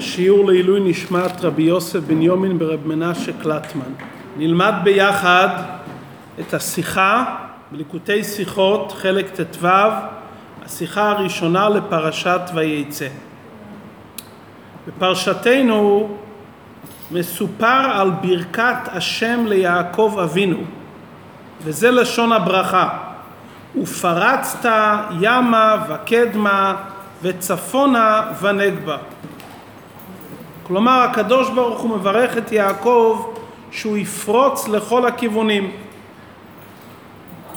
שיעור לעילוי נשמת רבי יוסף בן יומין ברב מנשה קלטמן. נלמד ביחד את השיחה בליקוטי שיחות, חלק ט"ו, השיחה הראשונה לפרשת וייצא. בפרשתנו מסופר על ברכת השם ליעקב אבינו, וזה לשון הברכה. ופרצת ימה וקדמה וצפונה ונגבה. כלומר הקדוש ברוך הוא מברך את יעקב שהוא יפרוץ לכל הכיוונים.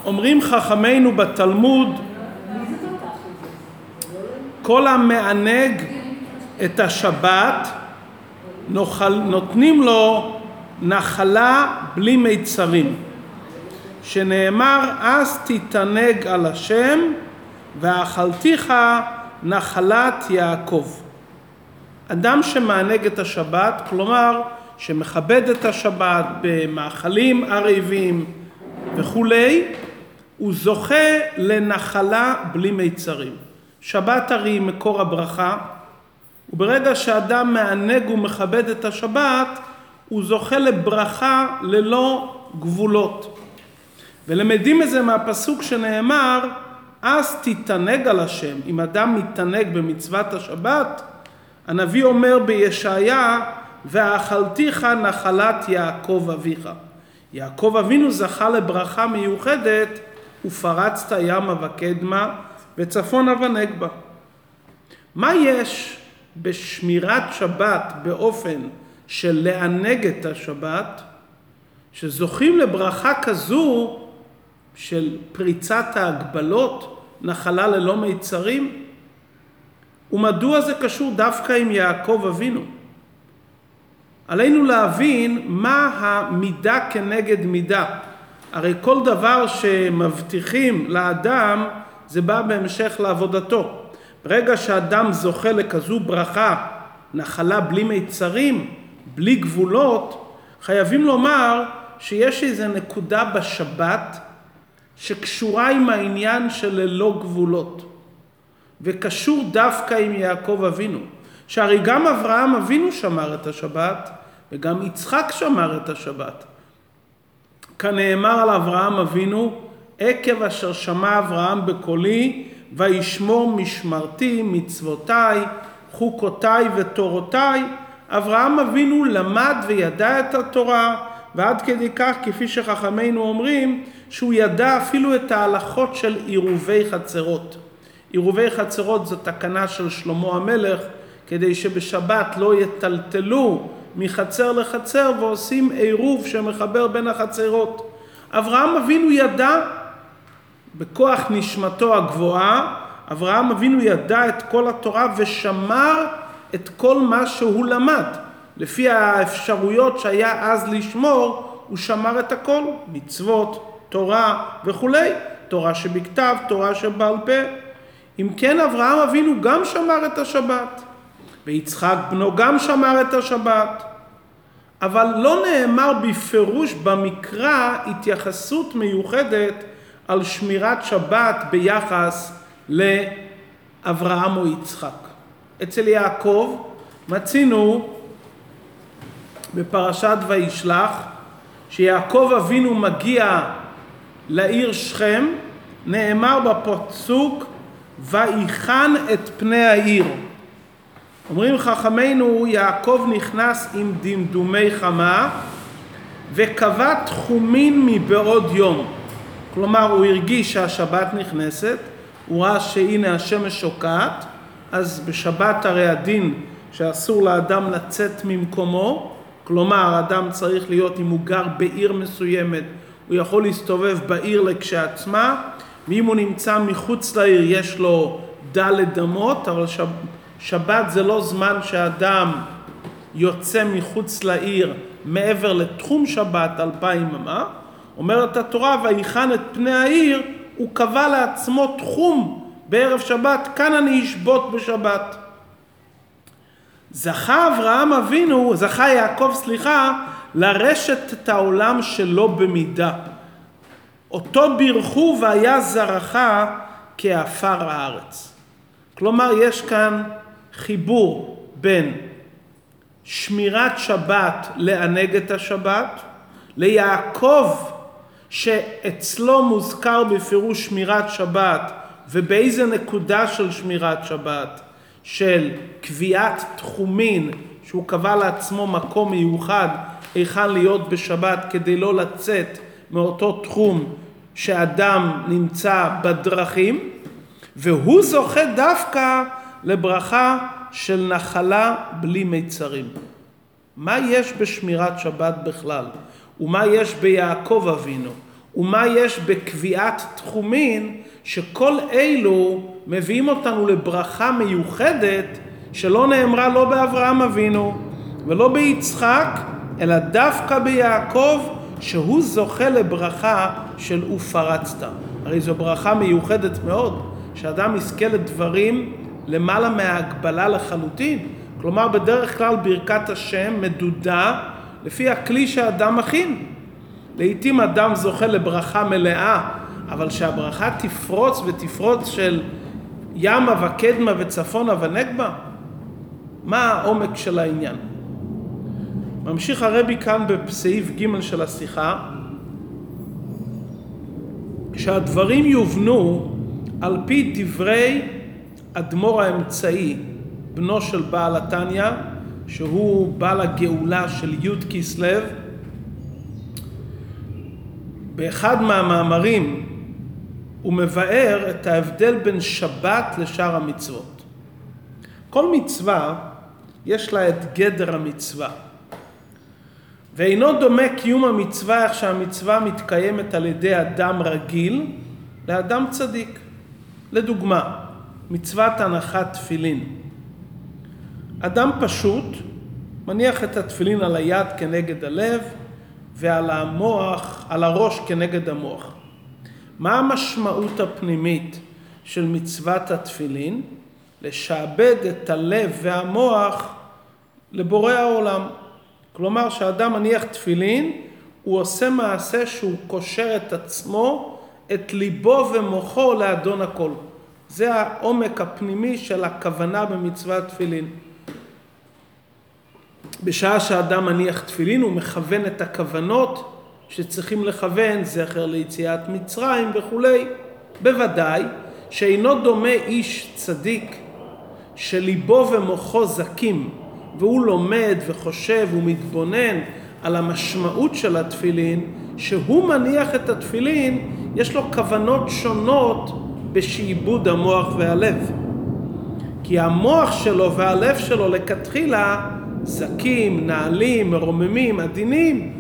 אומרים חכמינו בתלמוד כל המענג את השבת נותנים לו נחלה בלי מיצרים שנאמר אז תתענג על השם ואכלתיך נחלת יעקב. אדם שמענג את השבת, כלומר שמכבד את השבת במאכלים ערבים וכולי, הוא זוכה לנחלה בלי מיצרים. שבת הרי היא מקור הברכה, וברגע שאדם מענג ומכבד את השבת, הוא זוכה לברכה ללא גבולות. ולמדים את זה מהפסוק שנאמר, אז תתענג על השם. אם אדם מתענג במצוות השבת, הנביא אומר בישעיה, ואכלתיך נחלת יעקב אביך. יעקב אבינו זכה לברכה מיוחדת, ופרצת ימה וקדמה, וצפונה ונגבה. מה יש בשמירת שבת באופן של לענג את השבת, שזוכים לברכה כזו של פריצת ההגבלות, נחלה ללא מיצרים? ומדוע זה קשור דווקא עם יעקב אבינו? עלינו להבין מה המידה כנגד מידה. הרי כל דבר שמבטיחים לאדם זה בא בהמשך לעבודתו. ברגע שאדם זוכה לכזו ברכה, נחלה בלי מיצרים, בלי גבולות, חייבים לומר שיש איזו נקודה בשבת שקשורה עם העניין של ללא גבולות. וקשור דווקא עם יעקב אבינו. שהרי גם אברהם אבינו שמר את השבת, וגם יצחק שמר את השבת. כנאמר על אברהם אבינו, עקב אשר שמע אברהם בקולי, וישמור משמרתי, מצוותיי, חוקותיי ותורותיי. אברהם אבינו למד וידע את התורה, ועד כדי כך, כפי שחכמינו אומרים, שהוא ידע אפילו את ההלכות של עירובי חצרות. עירובי חצרות זו תקנה של שלמה המלך, כדי שבשבת לא יטלטלו מחצר לחצר ועושים עירוב שמחבר בין החצרות. אברהם אבינו ידע בכוח נשמתו הגבוהה, אברהם אבינו ידע את כל התורה ושמר את כל מה שהוא למד. לפי האפשרויות שהיה אז לשמור, הוא שמר את הכל, מצוות, תורה וכולי, תורה שבכתב, תורה שבעל פה. אם כן אברהם אבינו גם שמר את השבת, ויצחק בנו גם שמר את השבת. אבל לא נאמר בפירוש במקרא התייחסות מיוחדת על שמירת שבת ביחס לאברהם או יצחק. אצל יעקב מצינו בפרשת וישלח שיעקב אבינו מגיע לעיר שכם, נאמר בפסוק ויחן את פני העיר. אומרים חכמינו, יעקב נכנס עם דמדומי חמה וקבע תחומין מבעוד יום. כלומר, הוא הרגיש שהשבת נכנסת, הוא ראה שהנה השמש שוקעת, אז בשבת הרי הדין שאסור לאדם לצאת ממקומו, כלומר, האדם צריך להיות, אם הוא גר בעיר מסוימת, הוא יכול להסתובב בעיר לכשעצמה, ואם הוא נמצא מחוץ לעיר יש לו דלת אמות, אבל שב, שבת זה לא זמן שאדם יוצא מחוץ לעיר מעבר לתחום שבת אלפיים אמה. אומרת התורה, ויחן את פני העיר, הוא קבע לעצמו תחום בערב שבת, כאן אני אשבות בשבת. זכה אברהם אבינו, זכה יעקב, סליחה, לרשת את העולם שלו במידה. אותו בירכו והיה זרעך כעפר הארץ. כלומר, יש כאן חיבור בין שמירת שבת לענג את השבת, ליעקב שאצלו מוזכר בפירוש שמירת שבת ובאיזה נקודה של שמירת שבת של קביעת תחומין שהוא קבע לעצמו מקום מיוחד היכן להיות בשבת כדי לא לצאת מאותו תחום שאדם נמצא בדרכים והוא זוכה דווקא לברכה של נחלה בלי מיצרים. מה יש בשמירת שבת בכלל? ומה יש ביעקב אבינו? ומה יש בקביעת תחומין שכל אלו מביאים אותנו לברכה מיוחדת שלא נאמרה לא באברהם אבינו ולא ביצחק אלא דווקא ביעקב שהוא זוכה לברכה של ופרצת. הרי זו ברכה מיוחדת מאוד, שאדם יזכה לדברים למעלה מההגבלה לחלוטין. כלומר, בדרך כלל ברכת השם מדודה לפי הכלי שהאדם מכין. לעתים אדם זוכה לברכה מלאה, אבל שהברכה תפרוץ ותפרוץ של ימה וקדמה וצפונה ונגבה, מה העומק של העניין? ממשיך הרבי כאן בסעיף ג' של השיחה, שהדברים יובנו על פי דברי אדמו"ר האמצעי, בנו של בעל התניא, שהוא בעל הגאולה של י' כסלו, באחד מהמאמרים הוא מבאר את ההבדל בין שבת לשאר המצוות. כל מצווה יש לה את גדר המצווה. ואינו דומה קיום המצווה איך שהמצווה מתקיימת על ידי אדם רגיל לאדם צדיק. לדוגמה, מצוות הנחת תפילין. אדם פשוט מניח את התפילין על היד כנגד הלב ועל המוח, על הראש כנגד המוח. מה המשמעות הפנימית של מצוות התפילין? לשעבד את הלב והמוח לבורא העולם. כלומר, כשאדם מניח תפילין, הוא עושה מעשה שהוא קושר את עצמו, את ליבו ומוחו לאדון הכל. זה העומק הפנימי של הכוונה במצוות תפילין. בשעה שאדם מניח תפילין הוא מכוון את הכוונות שצריכים לכוון, זכר ליציאת מצרים וכולי. בוודאי שאינו דומה איש צדיק שליבו ומוחו זכים והוא לומד וחושב ומתבונן על המשמעות של התפילין, שהוא מניח את התפילין, יש לו כוונות שונות בשעבוד המוח והלב. כי המוח שלו והלב שלו לכתחילה זכים, נעלים, מרוממים, עדינים.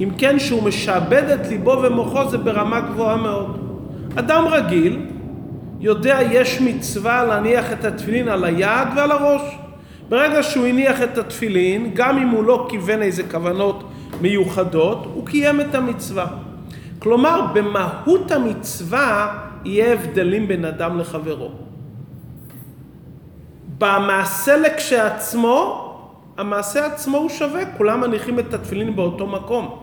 אם כן, שהוא משעבד את ליבו ומוחו זה ברמה גבוהה מאוד. אדם רגיל יודע יש מצווה להניח את התפילין על היד ועל הראש. ברגע שהוא הניח את התפילין, גם אם הוא לא כיוון איזה כוונות מיוחדות, הוא קיים את המצווה. כלומר, במהות המצווה יהיה הבדלים בין אדם לחברו. במעשה לכשעצמו, המעשה עצמו הוא שווה, כולם מניחים את התפילין באותו מקום.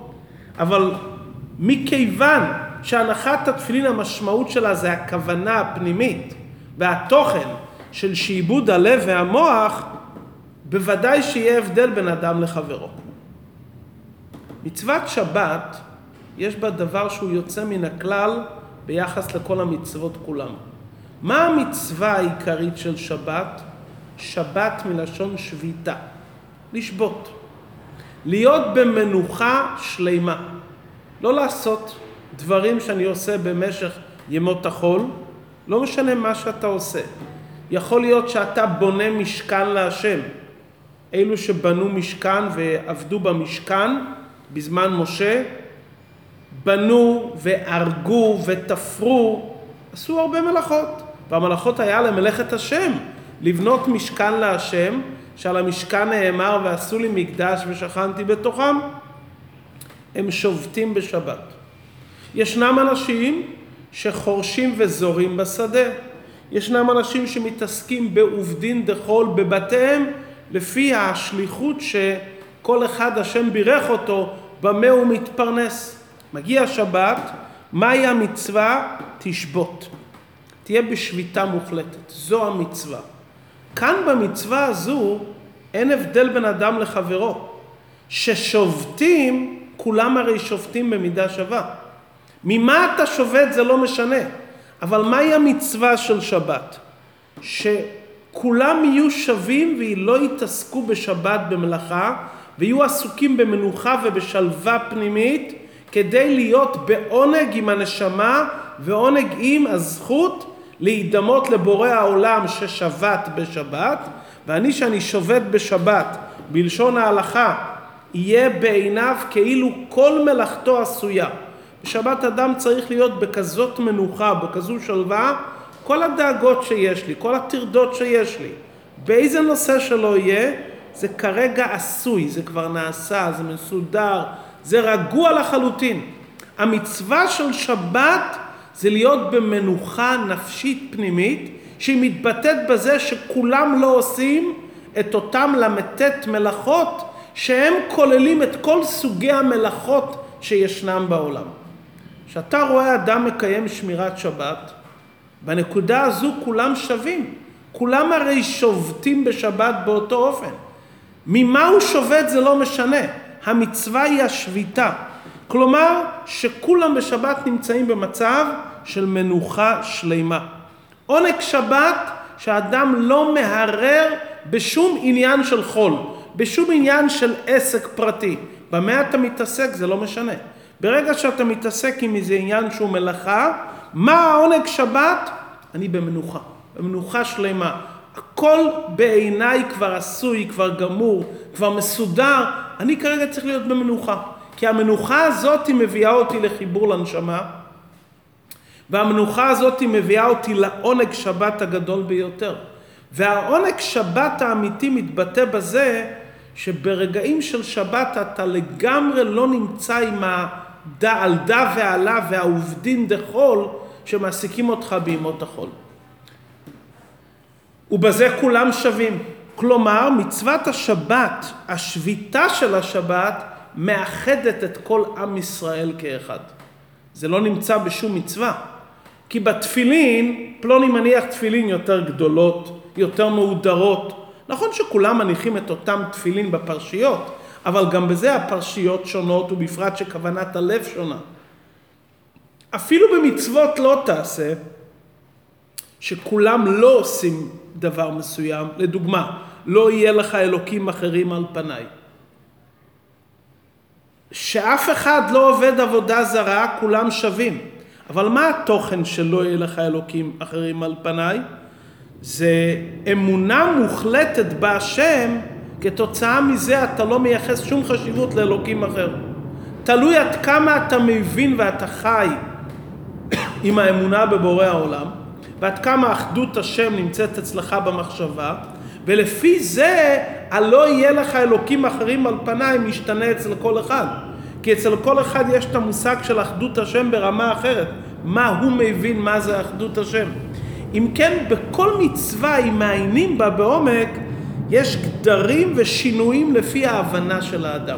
אבל מכיוון שהנחת התפילין המשמעות שלה זה הכוונה הפנימית והתוכן של שעבוד הלב והמוח, בוודאי שיהיה הבדל בין אדם לחברו. מצוות שבת, יש בה דבר שהוא יוצא מן הכלל ביחס לכל המצוות כולם. מה המצווה העיקרית של שבת? שבת מלשון שביתה. לשבות. להיות במנוחה שלימה. לא לעשות דברים שאני עושה במשך ימות החול, לא משנה מה שאתה עושה. יכול להיות שאתה בונה משכן להשם. אלו שבנו משכן ועבדו במשכן בזמן משה, בנו והרגו ותפרו, עשו הרבה מלאכות. והמלאכות היה למלאכת השם, לבנות משכן להשם, שעל המשכן נאמר ועשו לי מקדש ושכנתי בתוכם, הם שובתים בשבת. ישנם אנשים שחורשים וזורים בשדה. ישנם אנשים שמתעסקים בעובדין דחול בבתיהם לפי השליחות שכל אחד השם בירך אותו, במה הוא מתפרנס. מגיע שבת, מהי המצווה? תשבות. תהיה בשביתה מוחלטת. זו המצווה. כאן במצווה הזו אין הבדל בין אדם לחברו. ששובתים, כולם הרי שובתים במידה שווה. ממה אתה שובת זה לא משנה, אבל מהי המצווה של שבת? שכולם יהיו שווים ולא יתעסקו בשבת במלאכה, ויהיו עסוקים במנוחה ובשלווה פנימית, כדי להיות בעונג עם הנשמה ועונג עם הזכות להידמות לבורא העולם ששבת בשבת, ואני שאני שובת בשבת, בלשון ההלכה, יהיה בעיניו כאילו כל מלאכתו עשויה. בשבת אדם צריך להיות בכזאת מנוחה, בכזו שלווה, כל הדאגות שיש לי, כל הטרדות שיש לי, באיזה נושא שלא יהיה, זה כרגע עשוי, זה כבר נעשה, זה מסודר, זה רגוע לחלוטין. המצווה של שבת זה להיות במנוחה נפשית פנימית, שהיא מתבטאת בזה שכולם לא עושים את אותם ל"ט מלאכות שהם כוללים את כל סוגי המלאכות שישנם בעולם. כשאתה רואה אדם מקיים שמירת שבת, בנקודה הזו כולם שווים. כולם הרי שובתים בשבת באותו אופן. ממה הוא שובת זה לא משנה. המצווה היא השביתה. כלומר, שכולם בשבת נמצאים במצב של מנוחה שלימה. עונג שבת שאדם לא מהרר בשום עניין של חול, בשום עניין של עסק פרטי. במה אתה מתעסק זה לא משנה. ברגע שאתה מתעסק עם איזה עניין שהוא מלאכה, מה העונג שבת? אני במנוחה, במנוחה שלמה. הכל בעיניי כבר עשוי, כבר גמור, כבר מסודר, אני כרגע צריך להיות במנוחה. כי המנוחה הזאת מביאה אותי לחיבור לנשמה, והמנוחה הזאת מביאה אותי לעונג שבת הגדול ביותר. והעונג שבת האמיתי מתבטא בזה שברגעים של שבת אתה לגמרי לא נמצא עם הדע ועלה והעובדין דחול שמעסיקים אותך בימות החול. ובזה כולם שווים. כלומר, מצוות השבת, השביתה של השבת, מאחדת את כל עם ישראל כאחד. זה לא נמצא בשום מצווה. כי בתפילין, פלוני מניח תפילין יותר גדולות, יותר מהודרות. נכון שכולם מניחים את אותם תפילין בפרשיות, אבל גם בזה הפרשיות שונות, ובפרט שכוונת הלב שונה. אפילו במצוות לא תעשה, שכולם לא עושים דבר מסוים, לדוגמה, לא יהיה לך אלוקים אחרים על פניי. שאף אחד לא עובד עבודה זרה, כולם שווים. אבל מה התוכן של לא יהיה לך אלוקים אחרים על פניי? זה אמונה מוחלטת בהשם, כתוצאה מזה אתה לא מייחס שום חשיבות לאלוקים אחר. תלוי עד כמה אתה מבין ואתה חי עם האמונה בבורא העולם, ועד כמה אחדות השם נמצאת אצלך במחשבה, ולפי זה הלא יהיה לך אלוקים אחרים על פניי משתנה אצל כל אחד. כי אצל כל אחד יש את המושג של אחדות השם ברמה אחרת. מה הוא מבין מה זה אחדות השם. אם כן, בכל מצווה, אם מעיינים בה בעומק, יש גדרים ושינויים לפי ההבנה של האדם.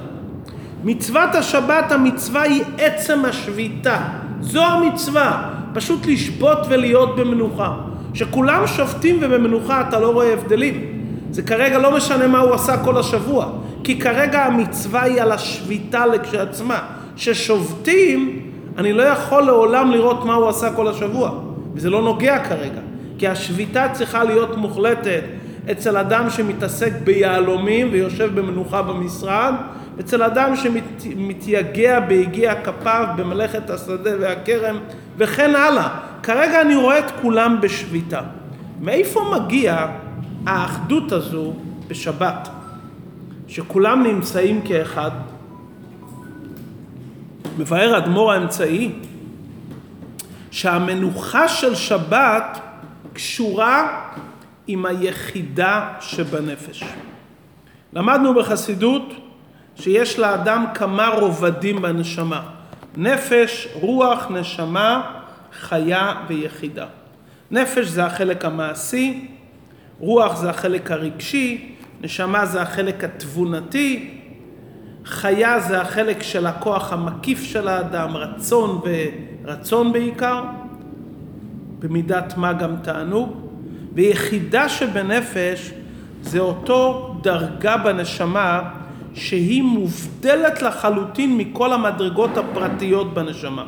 מצוות השבת, המצווה היא עצם השביתה. זו המצווה, פשוט לשבות ולהיות במנוחה. שכולם שובתים ובמנוחה אתה לא רואה הבדלים. זה כרגע לא משנה מה הוא עשה כל השבוע, כי כרגע המצווה היא על השביתה לכשעצמה. ששובתים, אני לא יכול לעולם לראות מה הוא עשה כל השבוע, וזה לא נוגע כרגע, כי השביתה צריכה להיות מוחלטת אצל אדם שמתעסק ביהלומים ויושב במנוחה במשרד, אצל אדם שמתייגע ביגיע כפיו במלאכת השדה והכרם וכן הלאה. כרגע אני רואה את כולם בשביתה. מאיפה מגיע האחדות הזו בשבת? שכולם נמצאים כאחד. מבאר אדמו"ר האמצעי שהמנוחה של שבת קשורה עם היחידה שבנפש. למדנו בחסידות שיש לאדם כמה רובדים בנשמה, נפש, רוח, נשמה, חיה ויחידה. נפש זה החלק המעשי, רוח זה החלק הרגשי, נשמה זה החלק התבונתי, חיה זה החלק של הכוח המקיף של האדם, רצון ורצון בעיקר, במידת מה גם תענוג, ויחידה שבנפש זה אותו דרגה בנשמה שהיא מובדלת לחלוטין מכל המדרגות הפרטיות בנשמה.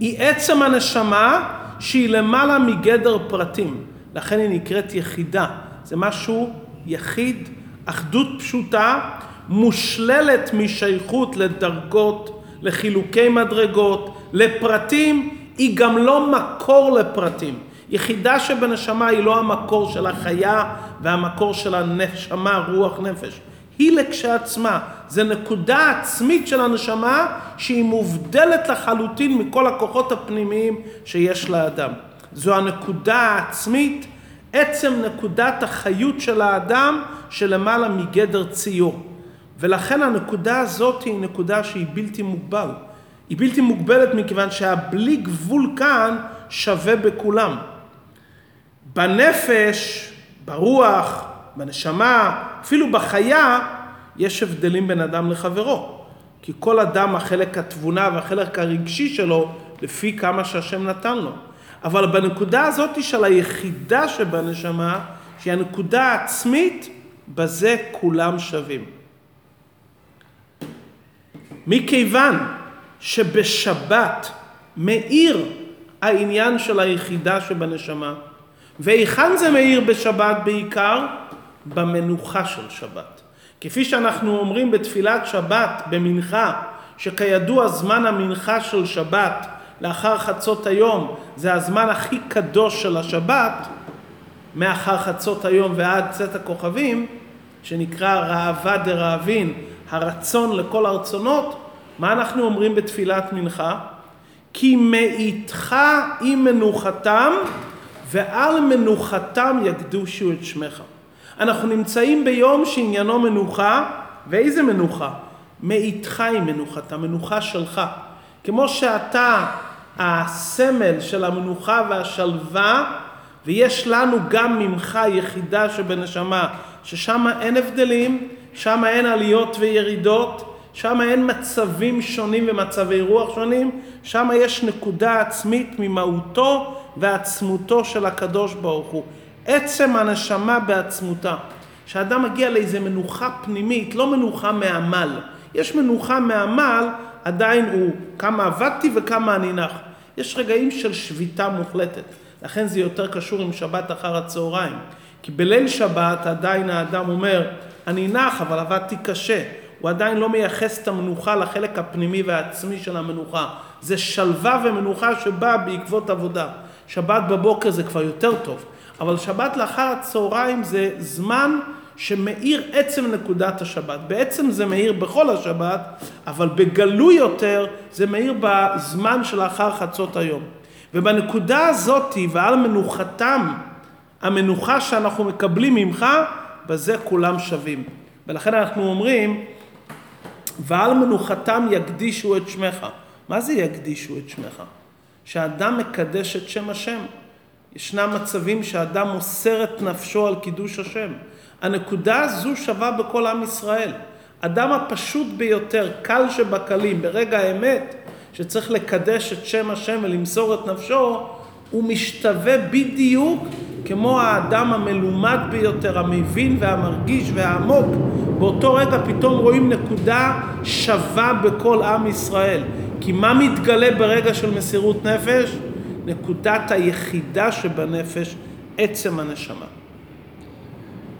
היא עצם הנשמה שהיא למעלה מגדר פרטים, לכן היא נקראת יחידה. זה משהו יחיד, אחדות פשוטה, מושללת משייכות לדרגות, לחילוקי מדרגות, לפרטים, היא גם לא מקור לפרטים. יחידה שבנשמה היא לא המקור של החיה והמקור של הנשמה, רוח נפש. היא לכשעצמה, זה נקודה עצמית של הנשמה שהיא מובדלת לחלוטין מכל הכוחות הפנימיים שיש לאדם. זו הנקודה העצמית, עצם נקודת החיות של האדם שלמעלה מגדר ציור. ולכן הנקודה הזאת היא נקודה שהיא בלתי מוגבל. היא בלתי מוגבלת מכיוון שהבלי גבול כאן שווה בכולם. בנפש, ברוח, בנשמה, אפילו בחיה, יש הבדלים בין אדם לחברו. כי כל אדם, החלק התבונה והחלק הרגשי שלו, לפי כמה שהשם נתן לו. אבל בנקודה הזאת של היחידה שבנשמה, שהיא הנקודה העצמית, בזה כולם שווים. מכיוון שבשבת מאיר העניין של היחידה שבנשמה, והיכן זה מאיר בשבת בעיקר? במנוחה של שבת. כפי שאנחנו אומרים בתפילת שבת, במנחה, שכידוע זמן המנחה של שבת לאחר חצות היום זה הזמן הכי קדוש של השבת, מאחר חצות היום ועד צאת הכוכבים, שנקרא ראווה דרעבין, הרצון לכל הרצונות, מה אנחנו אומרים בתפילת מנחה? כי מאיתך עם מנוחתם ועל מנוחתם יקדושו את שמך. אנחנו נמצאים ביום שעניינו מנוחה, ואיזה מנוחה? מאיתך היא מנוחת, המנוחה שלך. כמו שאתה הסמל של המנוחה והשלווה, ויש לנו גם ממך יחידה שבנשמה, ששם אין הבדלים, שם אין עליות וירידות, שם אין מצבים שונים ומצבי רוח שונים, שם יש נקודה עצמית ממהותו ועצמותו של הקדוש ברוך הוא. עצם הנשמה בעצמותה. כשאדם מגיע לאיזה מנוחה פנימית, לא מנוחה מעמל. יש מנוחה מעמל, עדיין הוא כמה עבדתי וכמה אני נח. יש רגעים של שביתה מוחלטת. לכן זה יותר קשור עם שבת אחר הצהריים. כי בליל שבת עדיין האדם אומר, אני נח אבל עבדתי קשה. הוא עדיין לא מייחס את המנוחה לחלק הפנימי והעצמי של המנוחה. זה שלווה ומנוחה שבאה בעקבות עבודה. שבת בבוקר זה כבר יותר טוב. אבל שבת לאחר הצהריים זה זמן שמאיר עצם נקודת השבת. בעצם זה מאיר בכל השבת, אבל בגלוי יותר זה מאיר בזמן שלאחר חצות היום. ובנקודה הזאת ועל מנוחתם, המנוחה שאנחנו מקבלים ממך, בזה כולם שווים. ולכן אנחנו אומרים, ועל מנוחתם יקדישו את שמך. מה זה יקדישו את שמך? שאדם מקדש את שם השם. ישנם מצבים שאדם מוסר את נפשו על קידוש השם. הנקודה הזו שווה בכל עם ישראל. אדם הפשוט ביותר, קל שבקלים, ברגע האמת, שצריך לקדש את שם השם ולמסור את נפשו, הוא משתווה בדיוק כמו האדם המלומד ביותר, המבין והמרגיש והעמוק. באותו רגע פתאום רואים נקודה שווה בכל עם ישראל. כי מה מתגלה ברגע של מסירות נפש? נקודת היחידה שבנפש, עצם הנשמה.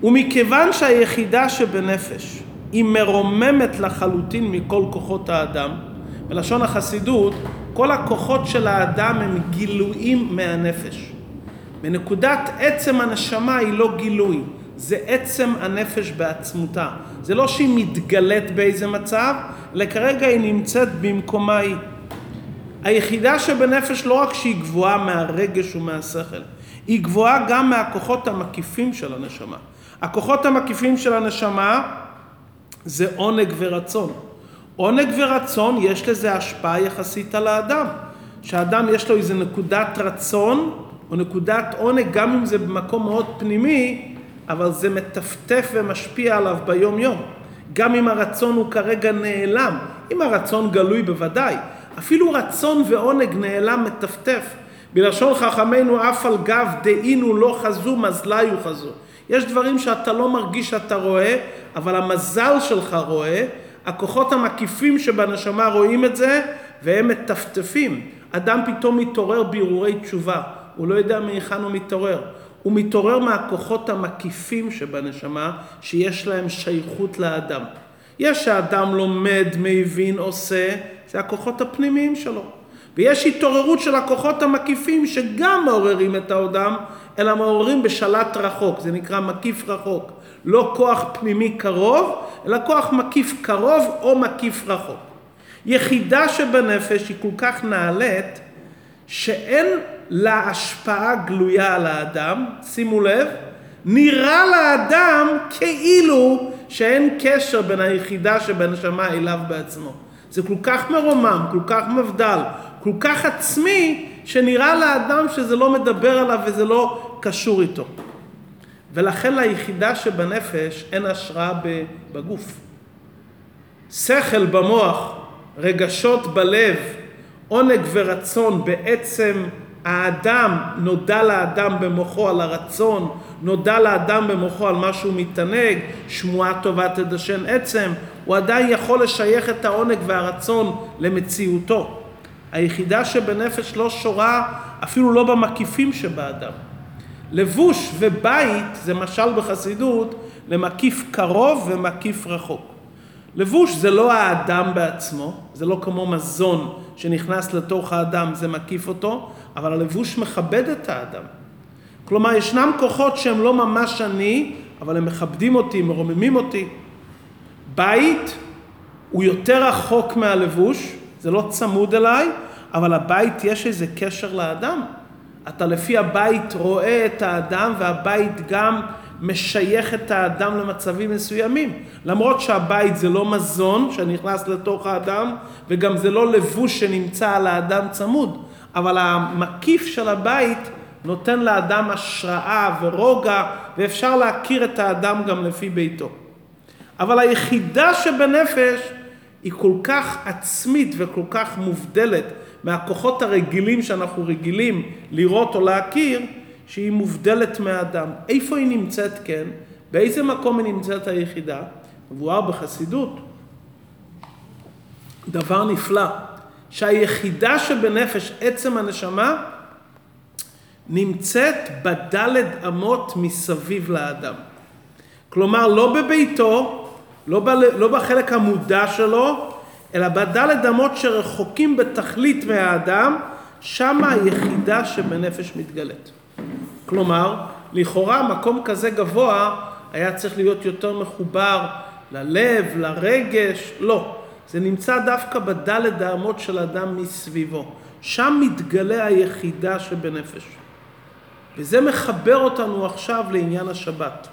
ומכיוון שהיחידה שבנפש היא מרוממת לחלוטין מכל כוחות האדם, בלשון החסידות, כל הכוחות של האדם הם גילויים מהנפש. בנקודת עצם הנשמה היא לא גילוי, זה עצם הנפש בעצמותה. זה לא שהיא מתגלית באיזה מצב, אלא כרגע היא נמצאת במקומה היא. היחידה שבנפש לא רק שהיא גבוהה מהרגש ומהשכל, היא גבוהה גם מהכוחות המקיפים של הנשמה. הכוחות המקיפים של הנשמה זה עונג ורצון. עונג ורצון יש לזה השפעה יחסית על האדם. שהאדם יש לו איזה נקודת רצון או נקודת עונג, גם אם זה במקום מאוד פנימי, אבל זה מטפטף ומשפיע עליו ביום יום. גם אם הרצון הוא כרגע נעלם, אם הרצון גלוי בוודאי, אפילו רצון ועונג נעלם מטפטף. בלשון חכמינו אף על גב דהינו לא חזו מזליו חזו. יש דברים שאתה לא מרגיש שאתה רואה, אבל המזל שלך רואה, הכוחות המקיפים שבנשמה רואים את זה, והם מטפטפים. אדם פתאום מתעורר בהרהורי תשובה, הוא לא יודע מהיכן הוא מתעורר. הוא מתעורר מהכוחות המקיפים שבנשמה, שיש להם שייכות לאדם. יש שהאדם לומד, מבין, עושה, זה הכוחות הפנימיים שלו. ויש התעוררות של הכוחות המקיפים שגם מעוררים את האדם, אלא מעוררים בשלט רחוק, זה נקרא מקיף רחוק. לא כוח פנימי קרוב, אלא כוח מקיף קרוב או מקיף רחוק. יחידה שבנפש היא כל כך נעלית, שאין לה השפעה גלויה על האדם, שימו לב, נראה לאדם כאילו שאין קשר בין היחידה שבנשמה אליו בעצמו. זה כל כך מרומם, כל כך מבדל, כל כך עצמי, שנראה לאדם שזה לא מדבר עליו וזה לא קשור איתו. ולכן ליחידה שבנפש אין השראה בגוף. שכל במוח, רגשות בלב, עונג ורצון בעצם האדם, נודע לאדם במוחו על הרצון, נודע לאדם במוחו על מה שהוא מתענג, שמועה טובה תדשן עצם, הוא עדיין יכול לשייך את העונג והרצון למציאותו. היחידה שבנפש לא שורה אפילו לא במקיפים שבאדם. לבוש ובית זה משל בחסידות למקיף קרוב ומקיף רחוק. לבוש זה לא האדם בעצמו, זה לא כמו מזון שנכנס לתוך האדם, זה מקיף אותו, אבל הלבוש מכבד את האדם. כלומר, ישנם כוחות שהם לא ממש אני, אבל הם מכבדים אותי, מרוממים אותי. בית הוא יותר רחוק מהלבוש, זה לא צמוד אליי, אבל הבית יש איזה קשר לאדם. אתה לפי הבית רואה את האדם והבית גם משייך את האדם למצבים מסוימים. למרות שהבית זה לא מזון שנכנס לתוך האדם וגם זה לא לבוש שנמצא על האדם צמוד, אבל המקיף של הבית נותן לאדם השראה ורוגע ואפשר להכיר את האדם גם לפי ביתו. אבל היחידה שבנפש היא כל כך עצמית וכל כך מובדלת מהכוחות הרגילים שאנחנו רגילים לראות או להכיר, שהיא מובדלת מהאדם. איפה היא נמצאת כן? באיזה מקום היא נמצאת היחידה? מבואר בחסידות. דבר נפלא, שהיחידה שבנפש, עצם הנשמה, נמצאת בדלת אמות מסביב לאדם. כלומר, לא בביתו, לא, ב, לא בחלק המודע שלו, אלא בדלת אמות שרחוקים בתכלית מהאדם, שמה היחידה שבנפש מתגלית. כלומר, לכאורה מקום כזה גבוה היה צריך להיות יותר מחובר ללב, לרגש, לא. זה נמצא דווקא בדלת האמות של אדם מסביבו. שם מתגלה היחידה שבנפש. וזה מחבר אותנו עכשיו לעניין השבת.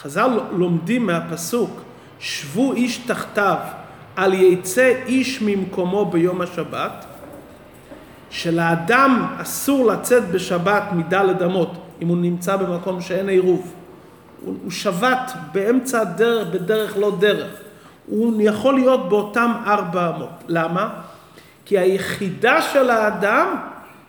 חז"ל לומדים מהפסוק, שבו איש תחתיו, על יצא איש ממקומו ביום השבת, שלאדם אסור לצאת בשבת מדלת אמות, אם הוא נמצא במקום שאין עירוב. הוא, הוא שבת באמצע הדרך, בדרך לא דרך. הוא יכול להיות באותם ארבע אמות. למה? כי היחידה של האדם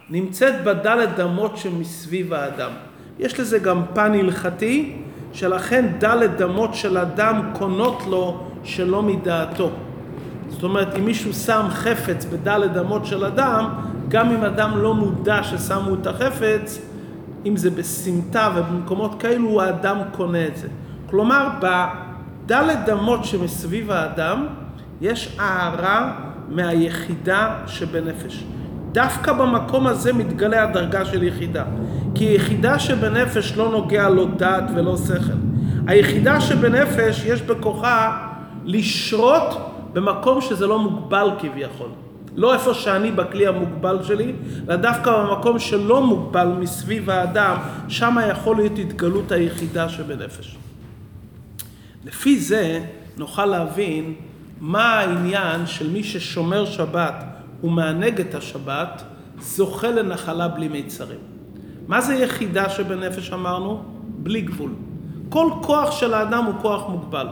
נמצאת בדלת אמות שמסביב האדם. יש לזה גם פן הלכתי, שלכן דלת אמות של אדם קונות לו שלא מדעתו. זאת אומרת, אם מישהו שם חפץ בדלת אמות של אדם, גם אם אדם לא מודע ששמו את החפץ, אם זה בסמטה ובמקומות כאלו, האדם קונה את זה. כלומר, בדלת אמות שמסביב האדם, יש הערה מהיחידה שבנפש. דווקא במקום הזה מתגלה הדרגה של יחידה. כי יחידה שבנפש לא נוגע לא דעת ולא שכל. היחידה שבנפש יש בכוחה לשרות במקום שזה לא מוגבל כביכול. לא איפה שאני בכלי המוגבל שלי, אלא דווקא במקום שלא מוגבל מסביב האדם, שם יכול להיות התגלות היחידה שבנפש. לפי זה נוכל להבין מה העניין של מי ששומר שבת ומענג את השבת, זוכה לנחלה בלי מיצרים. מה זה יחידה שבנפש אמרנו? בלי גבול. כל כוח של האדם הוא כוח מוגבל,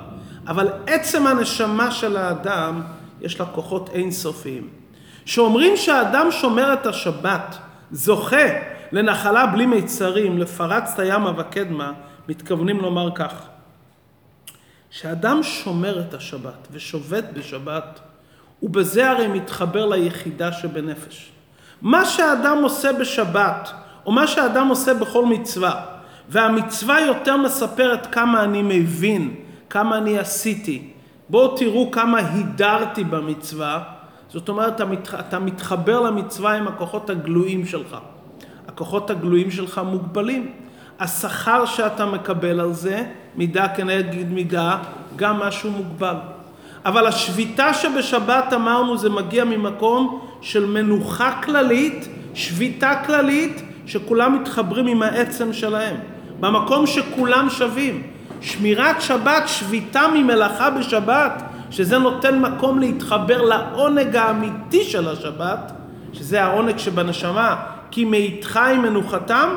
אבל עצם הנשמה של האדם יש לה כוחות אינסופיים. שאומרים שהאדם שומר את השבת, זוכה לנחלה בלי מיצרים, לפרצת ימה וקדמה, מתכוונים לומר כך, שאדם שומר את השבת ושובת בשבת, ובזה הרי מתחבר ליחידה שבנפש. מה שאדם עושה בשבת, או מה שאדם עושה בכל מצווה, והמצווה יותר מספרת כמה אני מבין, כמה אני עשיתי. בואו תראו כמה הידרתי במצווה, זאת אומרת, אתה מתחבר למצווה עם הכוחות הגלויים שלך. הכוחות הגלויים שלך מוגבלים. השכר שאתה מקבל על זה, מידה כנגד מידה, גם משהו מוגבל. אבל השביתה שבשבת אמרנו זה מגיע ממקום של מנוחה כללית, שביתה כללית, שכולם מתחברים עם העצם שלהם. במקום שכולם שווים. שמירת שבת, שביתה ממלאכה בשבת, שזה נותן מקום להתחבר לעונג האמיתי של השבת, שזה העונג שבנשמה, כי מאיתך עם מנוחתם,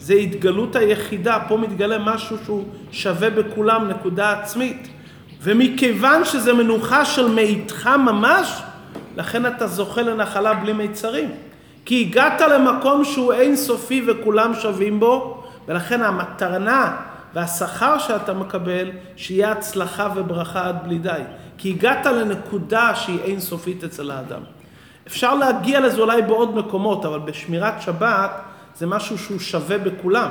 זה התגלות היחידה, פה מתגלה משהו שהוא שווה בכולם, נקודה עצמית. ומכיוון שזה מנוחה של מאיתך ממש, לכן אתה זוכה לנחלה בלי מיצרים. כי הגעת למקום שהוא אין סופי וכולם שווים בו, ולכן המטרנה והשכר שאתה מקבל, שיהיה הצלחה וברכה עד בלי די. כי הגעת לנקודה שהיא אין סופית אצל האדם. אפשר להגיע לזה אולי בעוד מקומות, אבל בשמירת שבת זה משהו שהוא שווה בכולם.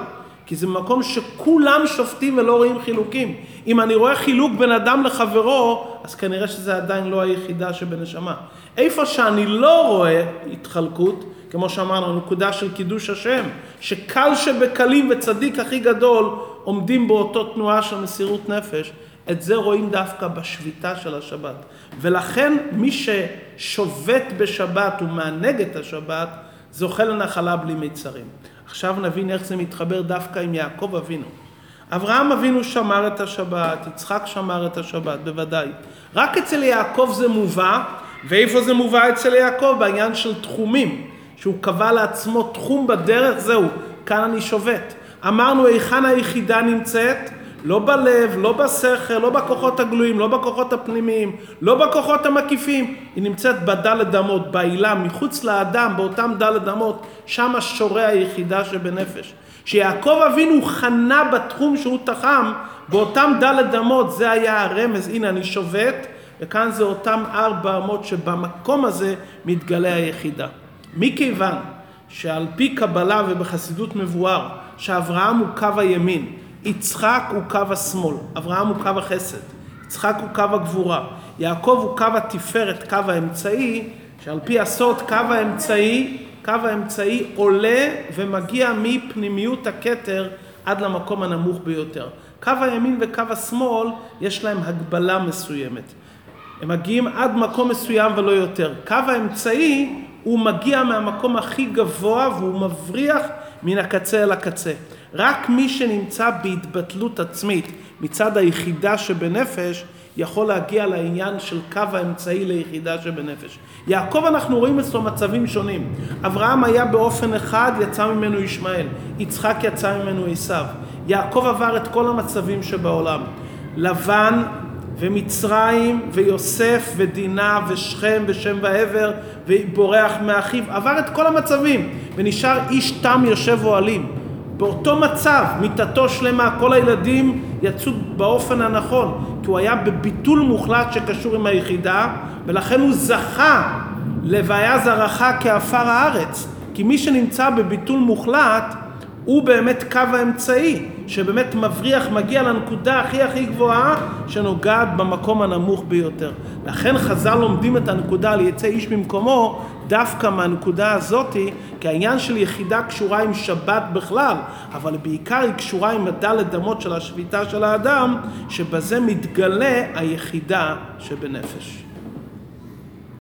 כי זה מקום שכולם שופטים ולא רואים חילוקים. אם אני רואה חילוק בין אדם לחברו, אז כנראה שזה עדיין לא היחידה שבנשמה. איפה שאני לא רואה התחלקות, כמו שאמרנו, נקודה של קידוש השם, שקל שבקלים וצדיק הכי גדול עומדים באותו תנועה של מסירות נפש, את זה רואים דווקא בשביתה של השבת. ולכן מי ששובת בשבת ומענג את השבת, זוכה לנחלה בלי מיצרים. עכשיו נבין איך זה מתחבר דווקא עם יעקב אבינו. אברהם אבינו שמר את השבת, יצחק שמר את השבת, בוודאי. רק אצל יעקב זה מובא, ואיפה זה מובא אצל יעקב? בעניין של תחומים, שהוא קבע לעצמו תחום בדרך, זהו, כאן אני שובת. אמרנו היכן היחידה נמצאת? לא בלב, לא בשכל, לא בכוחות הגלויים, לא בכוחות הפנימיים, לא בכוחות המקיפים. היא נמצאת בדלת אמות, בעילה, מחוץ לאדם, באותם דלת אמות, שם שורה היחידה שבנפש. שיעקב אבינו חנה בתחום שהוא תחם, באותם דלת אמות, זה היה הרמז, הנה אני שובת, וכאן זה אותם ארבע אמות שבמקום הזה מתגלה היחידה. מכיוון שעל פי קבלה ובחסידות מבואר, שאברהם הוא קו הימין, יצחק הוא קו השמאל, אברהם הוא קו החסד, יצחק הוא קו הגבורה, יעקב הוא קו התפארת, קו האמצעי, שעל פי הסוד קו האמצעי, קו האמצעי עולה ומגיע מפנימיות הכתר עד למקום הנמוך ביותר. קו הימין וקו השמאל יש להם הגבלה מסוימת. הם מגיעים עד מקום מסוים ולא יותר. קו האמצעי הוא מגיע מהמקום הכי גבוה והוא מבריח מן הקצה אל הקצה. רק מי שנמצא בהתבטלות עצמית מצד היחידה שבנפש, יכול להגיע לעניין של קו האמצעי ליחידה שבנפש. יעקב אנחנו רואים אצלו מצבים שונים. אברהם היה באופן אחד, יצא ממנו ישמעאל. יצחק יצא ממנו עשיו. יעקב עבר את כל המצבים שבעולם. לבן ומצרים ויוסף ודינה ושכם ושם ועבר ובורח מאחיו, עבר את כל המצבים ונשאר איש תם יושב אוהלים. באותו מצב, מיטתו שלמה, כל הילדים יצאו באופן הנכון, כי הוא היה בביטול מוחלט שקשור עם היחידה, ולכן הוא זכה ל"והיה זרעך כעפר הארץ", כי מי שנמצא בביטול מוחלט הוא באמת קו האמצעי, שבאמת מבריח, מגיע לנקודה הכי הכי גבוהה, שנוגעת במקום הנמוך ביותר. לכן חז"ל לומדים את הנקודה על יצא איש ממקומו, דווקא מהנקודה הזאתי, כי העניין של יחידה קשורה עם שבת בכלל, אבל בעיקר היא קשורה עם הדלת אמות של השביתה של האדם, שבזה מתגלה היחידה שבנפש.